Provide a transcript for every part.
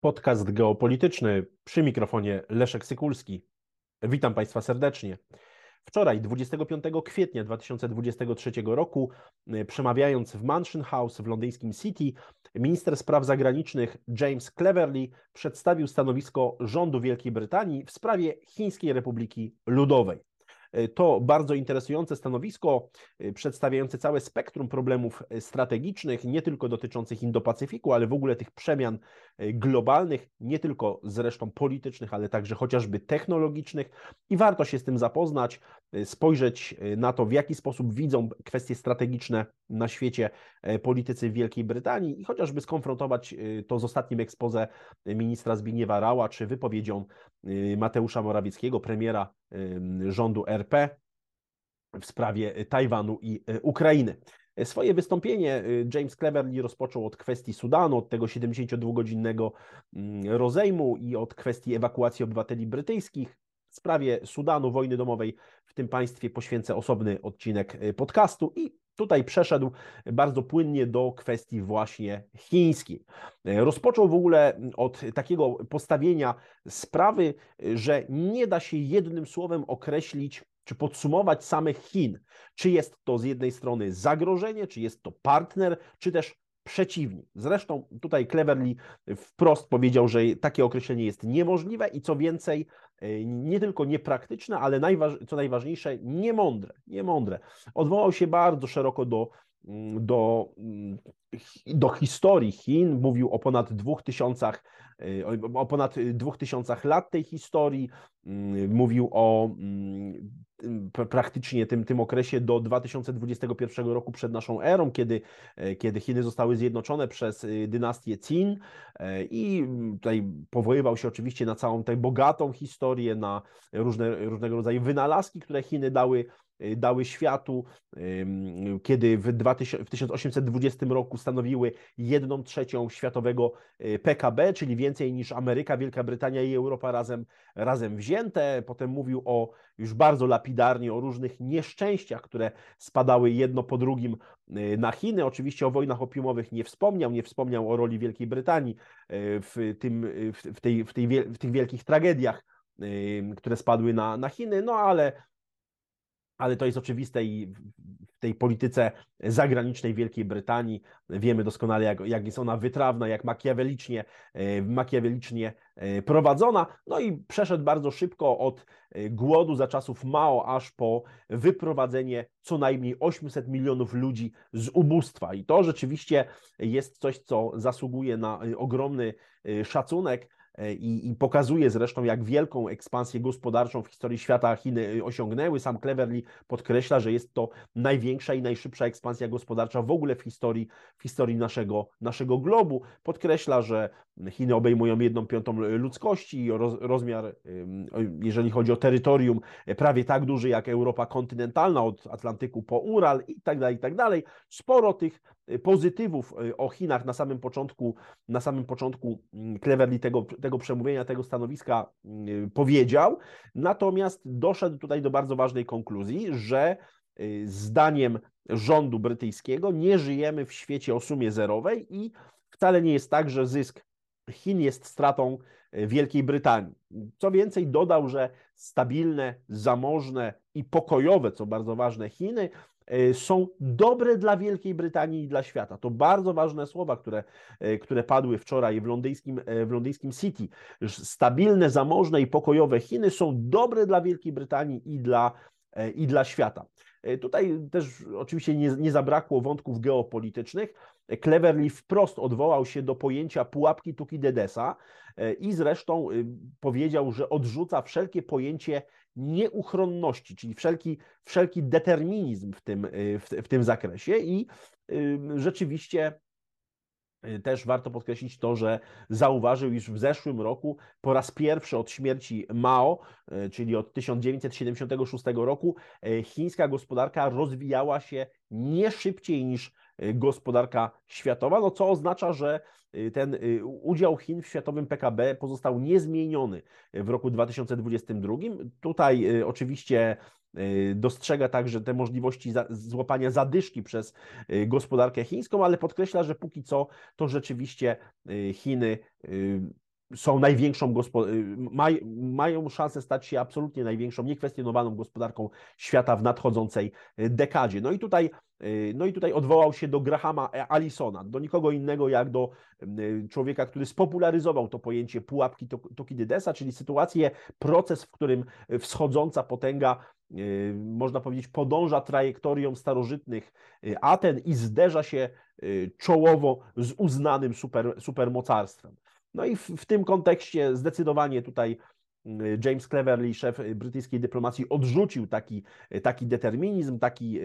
Podcast geopolityczny przy mikrofonie Leszek Sykulski. Witam Państwa serdecznie. Wczoraj, 25 kwietnia 2023 roku, przemawiając w Mansion House w londyńskim City, minister spraw zagranicznych James Cleverly przedstawił stanowisko rządu Wielkiej Brytanii w sprawie Chińskiej Republiki Ludowej. To bardzo interesujące stanowisko, e, przedstawiające całe spektrum problemów e, strategicznych, nie tylko dotyczących Indo-Pacyfiku, ale w ogóle tych przemian globalnych, nie tylko zresztą politycznych, ale także chociażby technologicznych. I warto się z tym zapoznać, spojrzeć na to, w jaki sposób widzą kwestie strategiczne na świecie politycy Wielkiej Brytanii i chociażby skonfrontować to z ostatnim expose ministra Zbigniewa Rała, czy wypowiedzią Mateusza Morawieckiego, premiera rządu RP w sprawie Tajwanu i e, Ukrainy. Swoje wystąpienie e, James Cleverly rozpoczął od kwestii Sudanu, od tego 72-godzinnego mm, rozejmu i od kwestii ewakuacji obywateli brytyjskich. W sprawie Sudanu, wojny domowej w tym państwie poświęcę osobny odcinek e, podcastu i tutaj przeszedł bardzo płynnie do kwestii właśnie chińskiej. Rozpoczął w ogóle od takiego postawienia sprawy, że nie da się jednym słowem określić czy podsumować samych Chin. Czy jest to z jednej strony zagrożenie, czy jest to partner, czy też przeciwnik. Zresztą tutaj Cleverly wprost powiedział, że takie określenie jest niemożliwe i co więcej, e, nie tylko niepraktyczne, ale co najważniejsze, niemądre. niemądre. Odwołał się bardzo szeroko do do, do historii Chin, mówił o ponad dwóch tysiącach, o ponad dwóch tysiącach lat tej historii, mówił o praktycznie tym, tym okresie do 2021 roku przed naszą erą, kiedy, kiedy Chiny zostały zjednoczone przez dynastię Qin. I tutaj powoływał się oczywiście na całą tę bogatą historię, na różne, różnego rodzaju wynalazki, które Chiny dały dały światu, kiedy w, 2000, w 1820 roku stanowiły jedną trzecią światowego y, PKB, czyli więcej niż Ameryka, Wielka Brytania i Europa razem, razem wzięte. Potem mówił o już bardzo lapidarnie o różnych nieszczęściach, które spadały jedno po drugim y, na Chiny. Oczywiście o wojnach opiumowych nie wspomniał, nie wspomniał o roli Wielkiej Brytanii w, tym, w, tej, w, tej, w tych wielkich tragediach, które spadły na, na Chiny, no ale ale to jest oczywiste i w tej polityce zagranicznej Wielkiej Brytanii wiemy doskonale, jak, jak jest ona wytrawna, jak makiawelicznie, e, makiawelicznie e, prowadzona. No i przeszedł bardzo szybko od e, głodu za czasów Mao aż po wyprowadzenie co najmniej 800 milionów ludzi z ubóstwa. I to rzeczywiście jest coś, co zasługuje na ogromny szacunek i, i, pokazuje zresztą, jak wielką ekspansję gospodarczą w historii świata Chiny osiągnęły. Sam Cleverly podkreśla, że jest to największa i najszybsza ekspansja gospodarcza w ogóle w historii, w historii naszego, naszego globu. Podkreśla, że Chiny obejmują jedną piątą ludzkości, roz, rozmiar, jeżeli chodzi o terytorium, prawie tak duży jak Europa kontynentalna, od Atlantyku po Ural i tak dalej, i tak dalej. Sporo tych pozytywów o Chinach na samym początku, na samym początku mm, Cleverly tego, tego przemówienia, tego stanowiska y, powiedział, natomiast doszedł tutaj do bardzo ważnej konkluzji, że y, zdaniem rządu brytyjskiego nie żyjemy w świecie o sumie zerowej i wcale nie jest tak, że zysk Chin jest stratą Wielkiej Brytanii. Co więcej, dodał, że stabilne, zamożne i pokojowe, co bardzo ważne, Chiny E, są dobre dla Wielkiej Brytanii i dla świata. To bardzo ważne słowa, które, e, które padły wczoraj w londyńskim, e, w londyńskim City. Stabilne, zamożne i pokojowe Chiny są dobre dla Wielkiej Brytanii i dla, i dla świata. Tutaj też oczywiście nie, nie zabrakło wątków geopolitycznych. Cleverly wprost odwołał się do pojęcia pułapki Tukidedesa i zresztą powiedział, że odrzuca wszelkie pojęcie nieuchronności, czyli wszelki, wszelki determinizm w tym, y, w, w tym zakresie. I rzeczywiście też warto podkreślić to, że zauważył, iż w zeszłym roku po raz pierwszy od śmierci Mao, czyli od 1976 roku, chińska gospodarka rozwijała się nie szybciej niż gospodarka światowa, no co oznacza, że y, ten y, udział Chin w światowym PKB pozostał niezmieniony w roku 2022. Tutaj y, oczywiście dostrzega także te możliwości złapania zadyszki przez gospodarkę chińską, ale podkreśla, że póki co to rzeczywiście Chiny są największą maj, mają szansę stać się absolutnie największą, niekwestionowaną gospodarką świata w nadchodzącej dekadzie. No i tutaj no i tutaj odwołał się do Grahama Allisona, do nikogo innego jak do człowieka, który spopularyzował to pojęcie pułapki Tokidydesa, czyli sytuację, proces, w którym wschodząca potęga można powiedzieć, podąża trajektorią starożytnych Aten i zderza się czołowo z uznanym super, supermocarstwem. No i w, w tym kontekście zdecydowanie tutaj James Cleverly, szef brytyjskiej dyplomacji, odrzucił taki, taki determinizm, taki,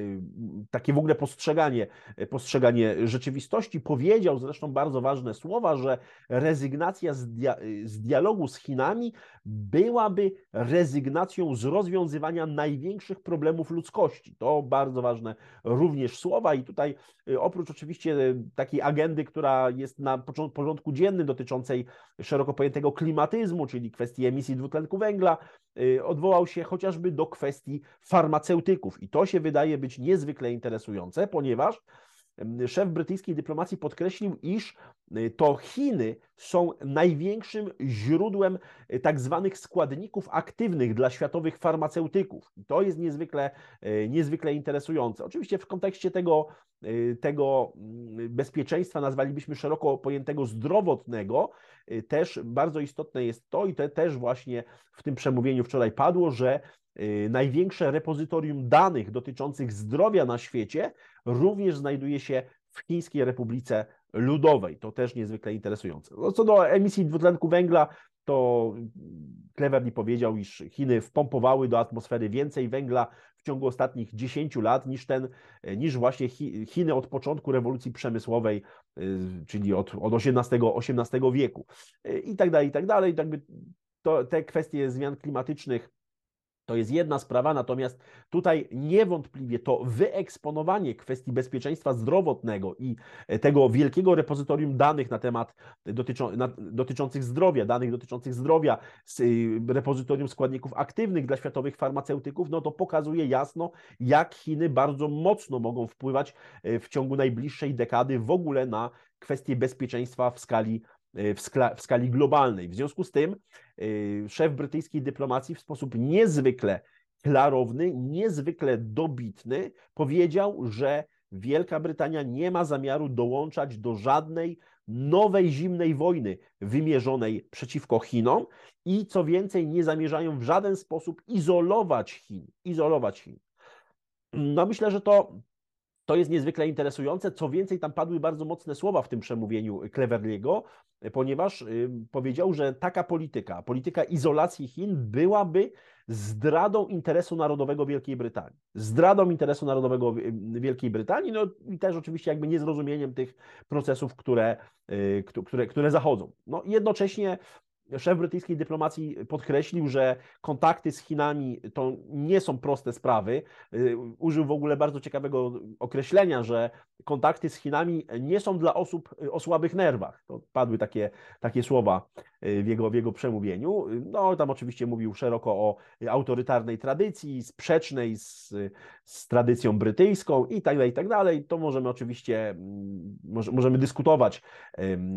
takie w ogóle postrzeganie, postrzeganie rzeczywistości. Powiedział zresztą bardzo ważne słowa, że rezygnacja z, dia z dialogu z Chinami byłaby rezygnacją z rozwiązywania największych problemów ludzkości. To bardzo ważne również słowa i tutaj y, oprócz oczywiście takiej agendy, która jest na porządku dziennym dotyczącej szeroko pojętego klimatyzmu, czyli kwestii emisji dwutlenku węgla, y, odwołał się chociażby do kwestii farmaceutyków. I to się wydaje być niezwykle interesujące, ponieważ szef brytyjskiej dyplomacji podkreślił, iż y, to Chiny są największym źródłem y, tak zwanych składników aktywnych dla światowych farmaceutyków. I to jest niezwykle, niezwykle interesujące. Oczywiście w kontekście tego, tego mm, bezpieczeństwa nazwalibyśmy szeroko pojętego zdrowotnego, też bardzo istotne jest to i to też właśnie w tym przemówieniu wczoraj padło, że Y, największe repozytorium danych dotyczących zdrowia na świecie również znajduje się w Chińskiej Republice Ludowej. To też niezwykle interesujące. No, co do emisji dwutlenku węgla, to Cleverly powiedział, iż Chiny wpompowały do atmosfery więcej węgla w ciągu ostatnich 10 lat niż ten, niż właśnie Chiny od początku rewolucji przemysłowej, y, czyli od, od XVIII, wieku. Y, I tak dalej, i tak dalej. To, te kwestie zmian klimatycznych to jest jedna sprawa, natomiast tutaj niewątpliwie to wyeksponowanie kwestii bezpieczeństwa zdrowotnego i e, tego wielkiego repozytorium danych na temat dotyczących zdrowia, danych dotyczących zdrowia, y, repozytorium składników aktywnych dla światowych farmaceutyków, no to pokazuje jasno, jak Chiny bardzo mocno mogą wpływać e, w ciągu najbliższej dekady w ogóle na kwestie bezpieczeństwa w skali w, skala, w skali globalnej. W związku z tym y, szef brytyjskiej dyplomacji w sposób niezwykle klarowny, niezwykle dobitny powiedział, że Wielka Brytania nie ma zamiaru dołączać do żadnej nowej zimnej wojny wymierzonej przeciwko Chinom i co więcej, nie zamierzają w żaden sposób izolować Chin. Izolować Chin. No myślę, że to to jest niezwykle interesujące. Co więcej, tam padły bardzo mocne słowa w tym przemówieniu Cleverliego, ponieważ y, powiedział, że taka polityka, polityka izolacji Chin byłaby zdradą interesu narodowego Wielkiej Brytanii. Zdradą interesu narodowego Wielkiej Brytanii, no i też oczywiście jakby niezrozumieniem tych procesów, które, y, które, które zachodzą. No jednocześnie szef brytyjskiej dyplomacji podkreślił, że kontakty z Chinami to nie są proste sprawy. Y, użył w ogóle bardzo ciekawego określenia, że kontakty z Chinami nie są dla osób o słabych nerwach. To padły takie, takie słowa y, w jego, w jego przemówieniu. No, tam oczywiście mówił szeroko o autorytarnej tradycji, sprzecznej z, z tradycją brytyjską i tak dalej, i tak dalej. To możemy oczywiście, mm, możemy dyskutować,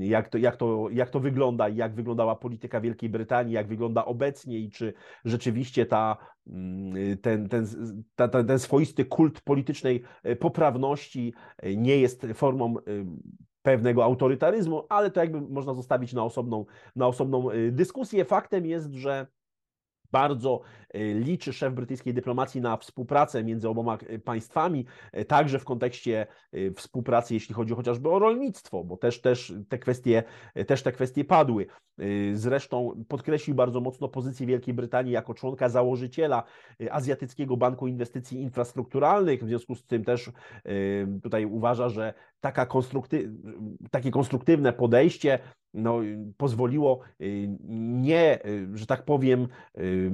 jak to, jak to, jak to wygląda i jak wyglądała polityka polityka Wielkiej Brytanii, jak wygląda obecnie i czy rzeczywiście ta, mm, ten, ten, ta, ten swoisty kult politycznej e, poprawności e, nie jest formą e, pewnego autorytaryzmu, ale to jakby można zostawić na osobną, na osobną dyskusję. Faktem jest, że bardzo e, liczy szef brytyjskiej dyplomacji na współpracę między oboma e, państwami, e, także w kontekście współpracy, jeśli chodzi chociażby o rolnictwo, bo też, też, te, kwestie, też te kwestie padły. Zresztą podkreślił bardzo mocno pozycję Wielkiej Brytanii jako członka założyciela Azjatyckiego Banku Inwestycji Infrastrukturalnych, w związku z tym też tutaj uważa, że taka konstrukty, takie konstruktywne podejście no, pozwoliło y, nie, y, że tak powiem, y,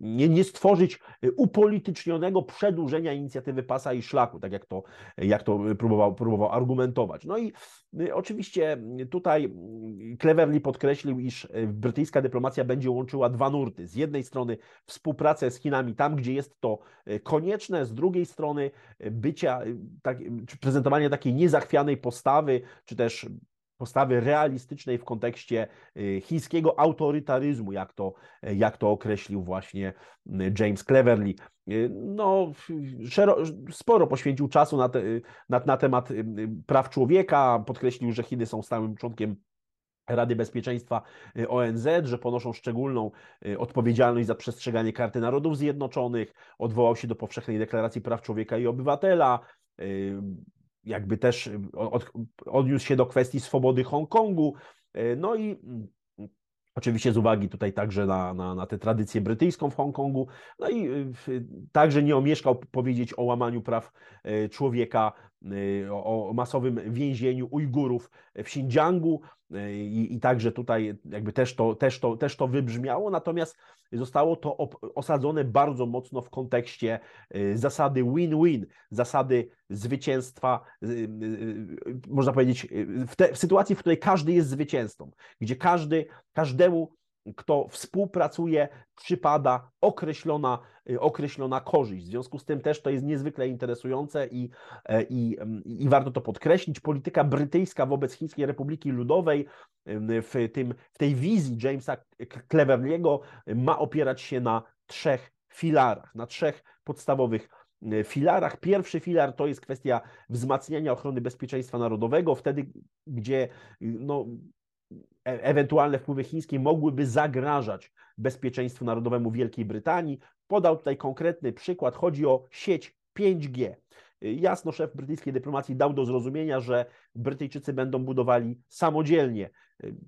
nie, nie stworzyć upolitycznionego przedłużenia inicjatywy pasa i szlaku, tak jak to, jak to próbował, próbował argumentować. No i oczywiście tutaj Cleverly podkreślił, iż brytyjska dyplomacja będzie łączyła dwa nurty. Z jednej strony współpracę z Chinami tam, gdzie jest to konieczne, z drugiej strony bycia, tak, prezentowanie takiej niezachwianej postawy, czy też postawy realistycznej w kontekście chińskiego autorytaryzmu, jak to, jak to określił właśnie James Cleverly. No, sporo poświęcił czasu na, te, na, na temat praw człowieka, podkreślił, że Chiny są stałym członkiem Rady Bezpieczeństwa y, ONZ, że ponoszą szczególną y, odpowiedzialność za przestrzeganie Karty Narodów Zjednoczonych, odwołał się do Powszechnej Deklaracji Praw Człowieka i Obywatela, y, jakby też od, odniósł się do kwestii swobody Hongkongu, no i mm, Oczywiście z uwagi tutaj także na, na, na tę tradycję brytyjską w Hongkongu, no i także nie omieszkał powiedzieć o łamaniu praw człowieka, o, o masowym więzieniu Ujgurów w Xinjiangu, i, i także tutaj jakby też to, też, to, też to wybrzmiało, natomiast zostało to osadzone bardzo mocno w kontekście y, zasady win-win, zasady zwycięstwa, y, y, można powiedzieć, w, te, w sytuacji, w której każdy jest zwycięzcą, gdzie każdy, każdemu kto współpracuje, przypada określona, y, określona korzyść. W związku z tym też to jest niezwykle interesujące i, e, i, i warto to podkreślić. Polityka brytyjska wobec Chińskiej Republiki Ludowej w, tym, w tej wizji Jamesa Cleverly'ego ma opierać się na trzech filarach, na trzech podstawowych filarach. Pierwszy filar to jest kwestia wzmacniania ochrony bezpieczeństwa narodowego, wtedy, gdzie no, ewentualne wpływy chińskie mogłyby zagrażać bezpieczeństwu narodowemu Wielkiej Brytanii. Podał tutaj konkretny przykład, chodzi o sieć 5G. Jasno szef brytyjskiej dyplomacji dał do zrozumienia, że Brytyjczycy będą budowali samodzielnie,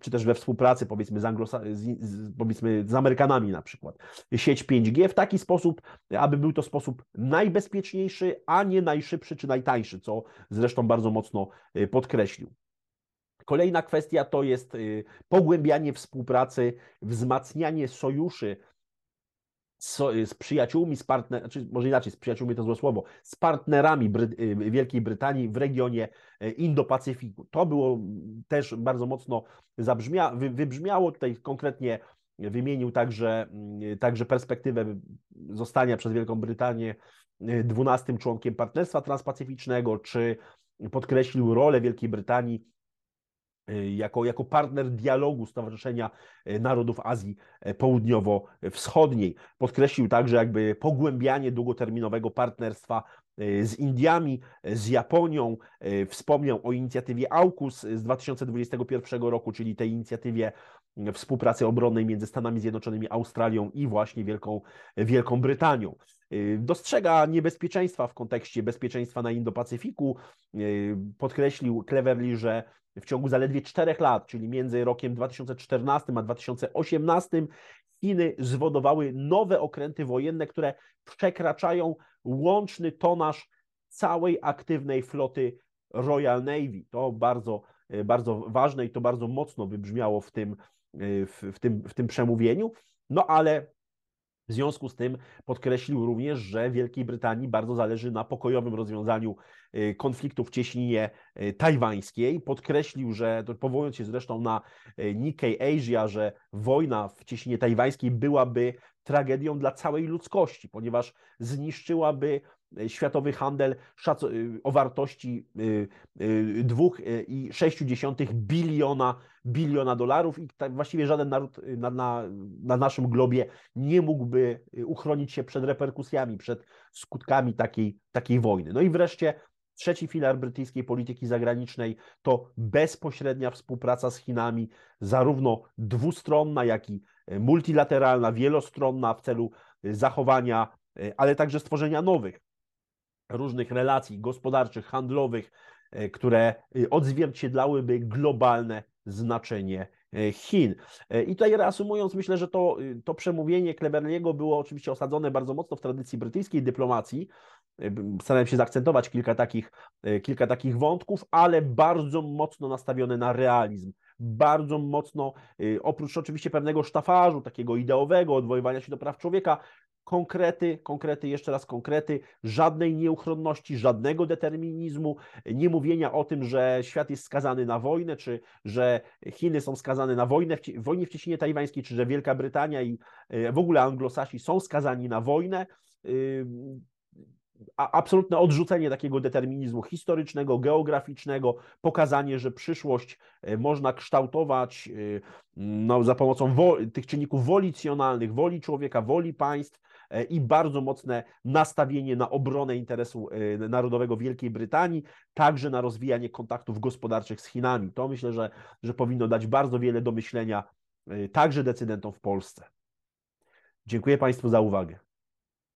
czy też we współpracy powiedzmy z, Anglosa- z, powiedzmy z Amerykanami na przykład, sieć 5G w taki sposób, aby był to sposób najbezpieczniejszy, a nie najszybszy czy najtańszy, co zresztą bardzo mocno e, podkreślił. Kolejna kwestia to jest y, pogłębianie współpracy, wzmacnianie sojuszy z, z przyjaciółmi, z partnerami, znaczy może inaczej, z przyjaciółmi to złe słowo, z partnerami Bry y, Wielkiej Brytanii w regionie y, Indo-Pacyfiku. To było też bardzo mocno zabrzmia, wy, wybrzmiało. Tutaj konkretnie wymienił także, także perspektywę zostania przez Wielką Brytanię dwunastym członkiem Partnerstwa Transpacyficznego, czy podkreślił rolę Wielkiej Brytanii Y, jako, jako partner dialogu Stowarzyszenia y, Narodów Azji y, Południowo-Wschodniej. Podkreślił także jakby pogłębianie długoterminowego partnerstwa z Indiami, z Japonią. Wspomniał o inicjatywie AUKUS z 2021 roku, czyli tej inicjatywie współpracy obronnej między Stanami Zjednoczonymi, Australią i właśnie Wielką, Wielką Brytanią. Dostrzega niebezpieczeństwa w kontekście bezpieczeństwa na Indo-Pacyfiku. Podkreślił Cleverly, że w ciągu zaledwie czterech lat, czyli między rokiem 2014 a 2018, Chiny zwodowały nowe okręty wojenne, które przekraczają łączny tonaż całej aktywnej floty Royal Navy. To bardzo, bardzo ważne i to bardzo mocno wybrzmiało w tym, w, w tym, w tym przemówieniu. No ale w związku z tym podkreślił również, że Wielkiej Brytanii bardzo zależy na pokojowym rozwiązaniu y, konfliktu w cieśninie y, tajwańskiej. Podkreślił, że, powołując się zresztą na y, Nikkei Asia, że wojna w cieśninie tajwańskiej byłaby tragedią dla całej ludzkości, ponieważ zniszczyłaby światowy handel o wartości 2,6 biliona, biliona dolarów i tak właściwie żaden naród na, na, na naszym globie nie mógłby uchronić się przed reperkusjami, przed skutkami takiej, takiej wojny. No i wreszcie Trzeci filar brytyjskiej polityki zagranicznej to bezpośrednia współpraca z Chinami, zarówno dwustronna, jak i multilateralna, wielostronna w celu zachowania, ale także stworzenia nowych różnych relacji gospodarczych, handlowych, e, które e, odzwierciedlałyby globalne znaczenie e, Chin. I tutaj reasumując, myślę, że to, to przemówienie Kleberliego było oczywiście osadzone bardzo mocno w tradycji brytyjskiej dyplomacji. Starałem się zaakcentować kilka takich, kilka takich wątków, ale bardzo mocno nastawione na realizm. Bardzo mocno, oprócz oczywiście pewnego sztafażu, takiego ideowego, odwoływania się do praw człowieka, konkrety, konkrety, jeszcze raz konkrety, żadnej nieuchronności, żadnego determinizmu, nie mówienia o tym, że świat jest skazany na wojnę, czy że Chiny są skazane na wojnę, w wojnie w Cieśninie Tajwańskiej, czy że Wielka Brytania i e, w ogóle Anglosasi są skazani na wojnę. absolutne odrzucenie takiego determinizmu historycznego, geograficznego, pokazanie, że przyszłość można kształtować no, za pomocą tych czynników wolicjonalnych, woli człowieka, woli państw, E, i bardzo mocne nastawienie na obronę interesu e, narodowego Wielkiej Brytanii, także na rozwijanie kontaktów gospodarczych z Chinami. To myślę, że, że powinno dać bardzo wiele do myślenia e, także decydentom w Polsce. Dziękuję Państwu za uwagę.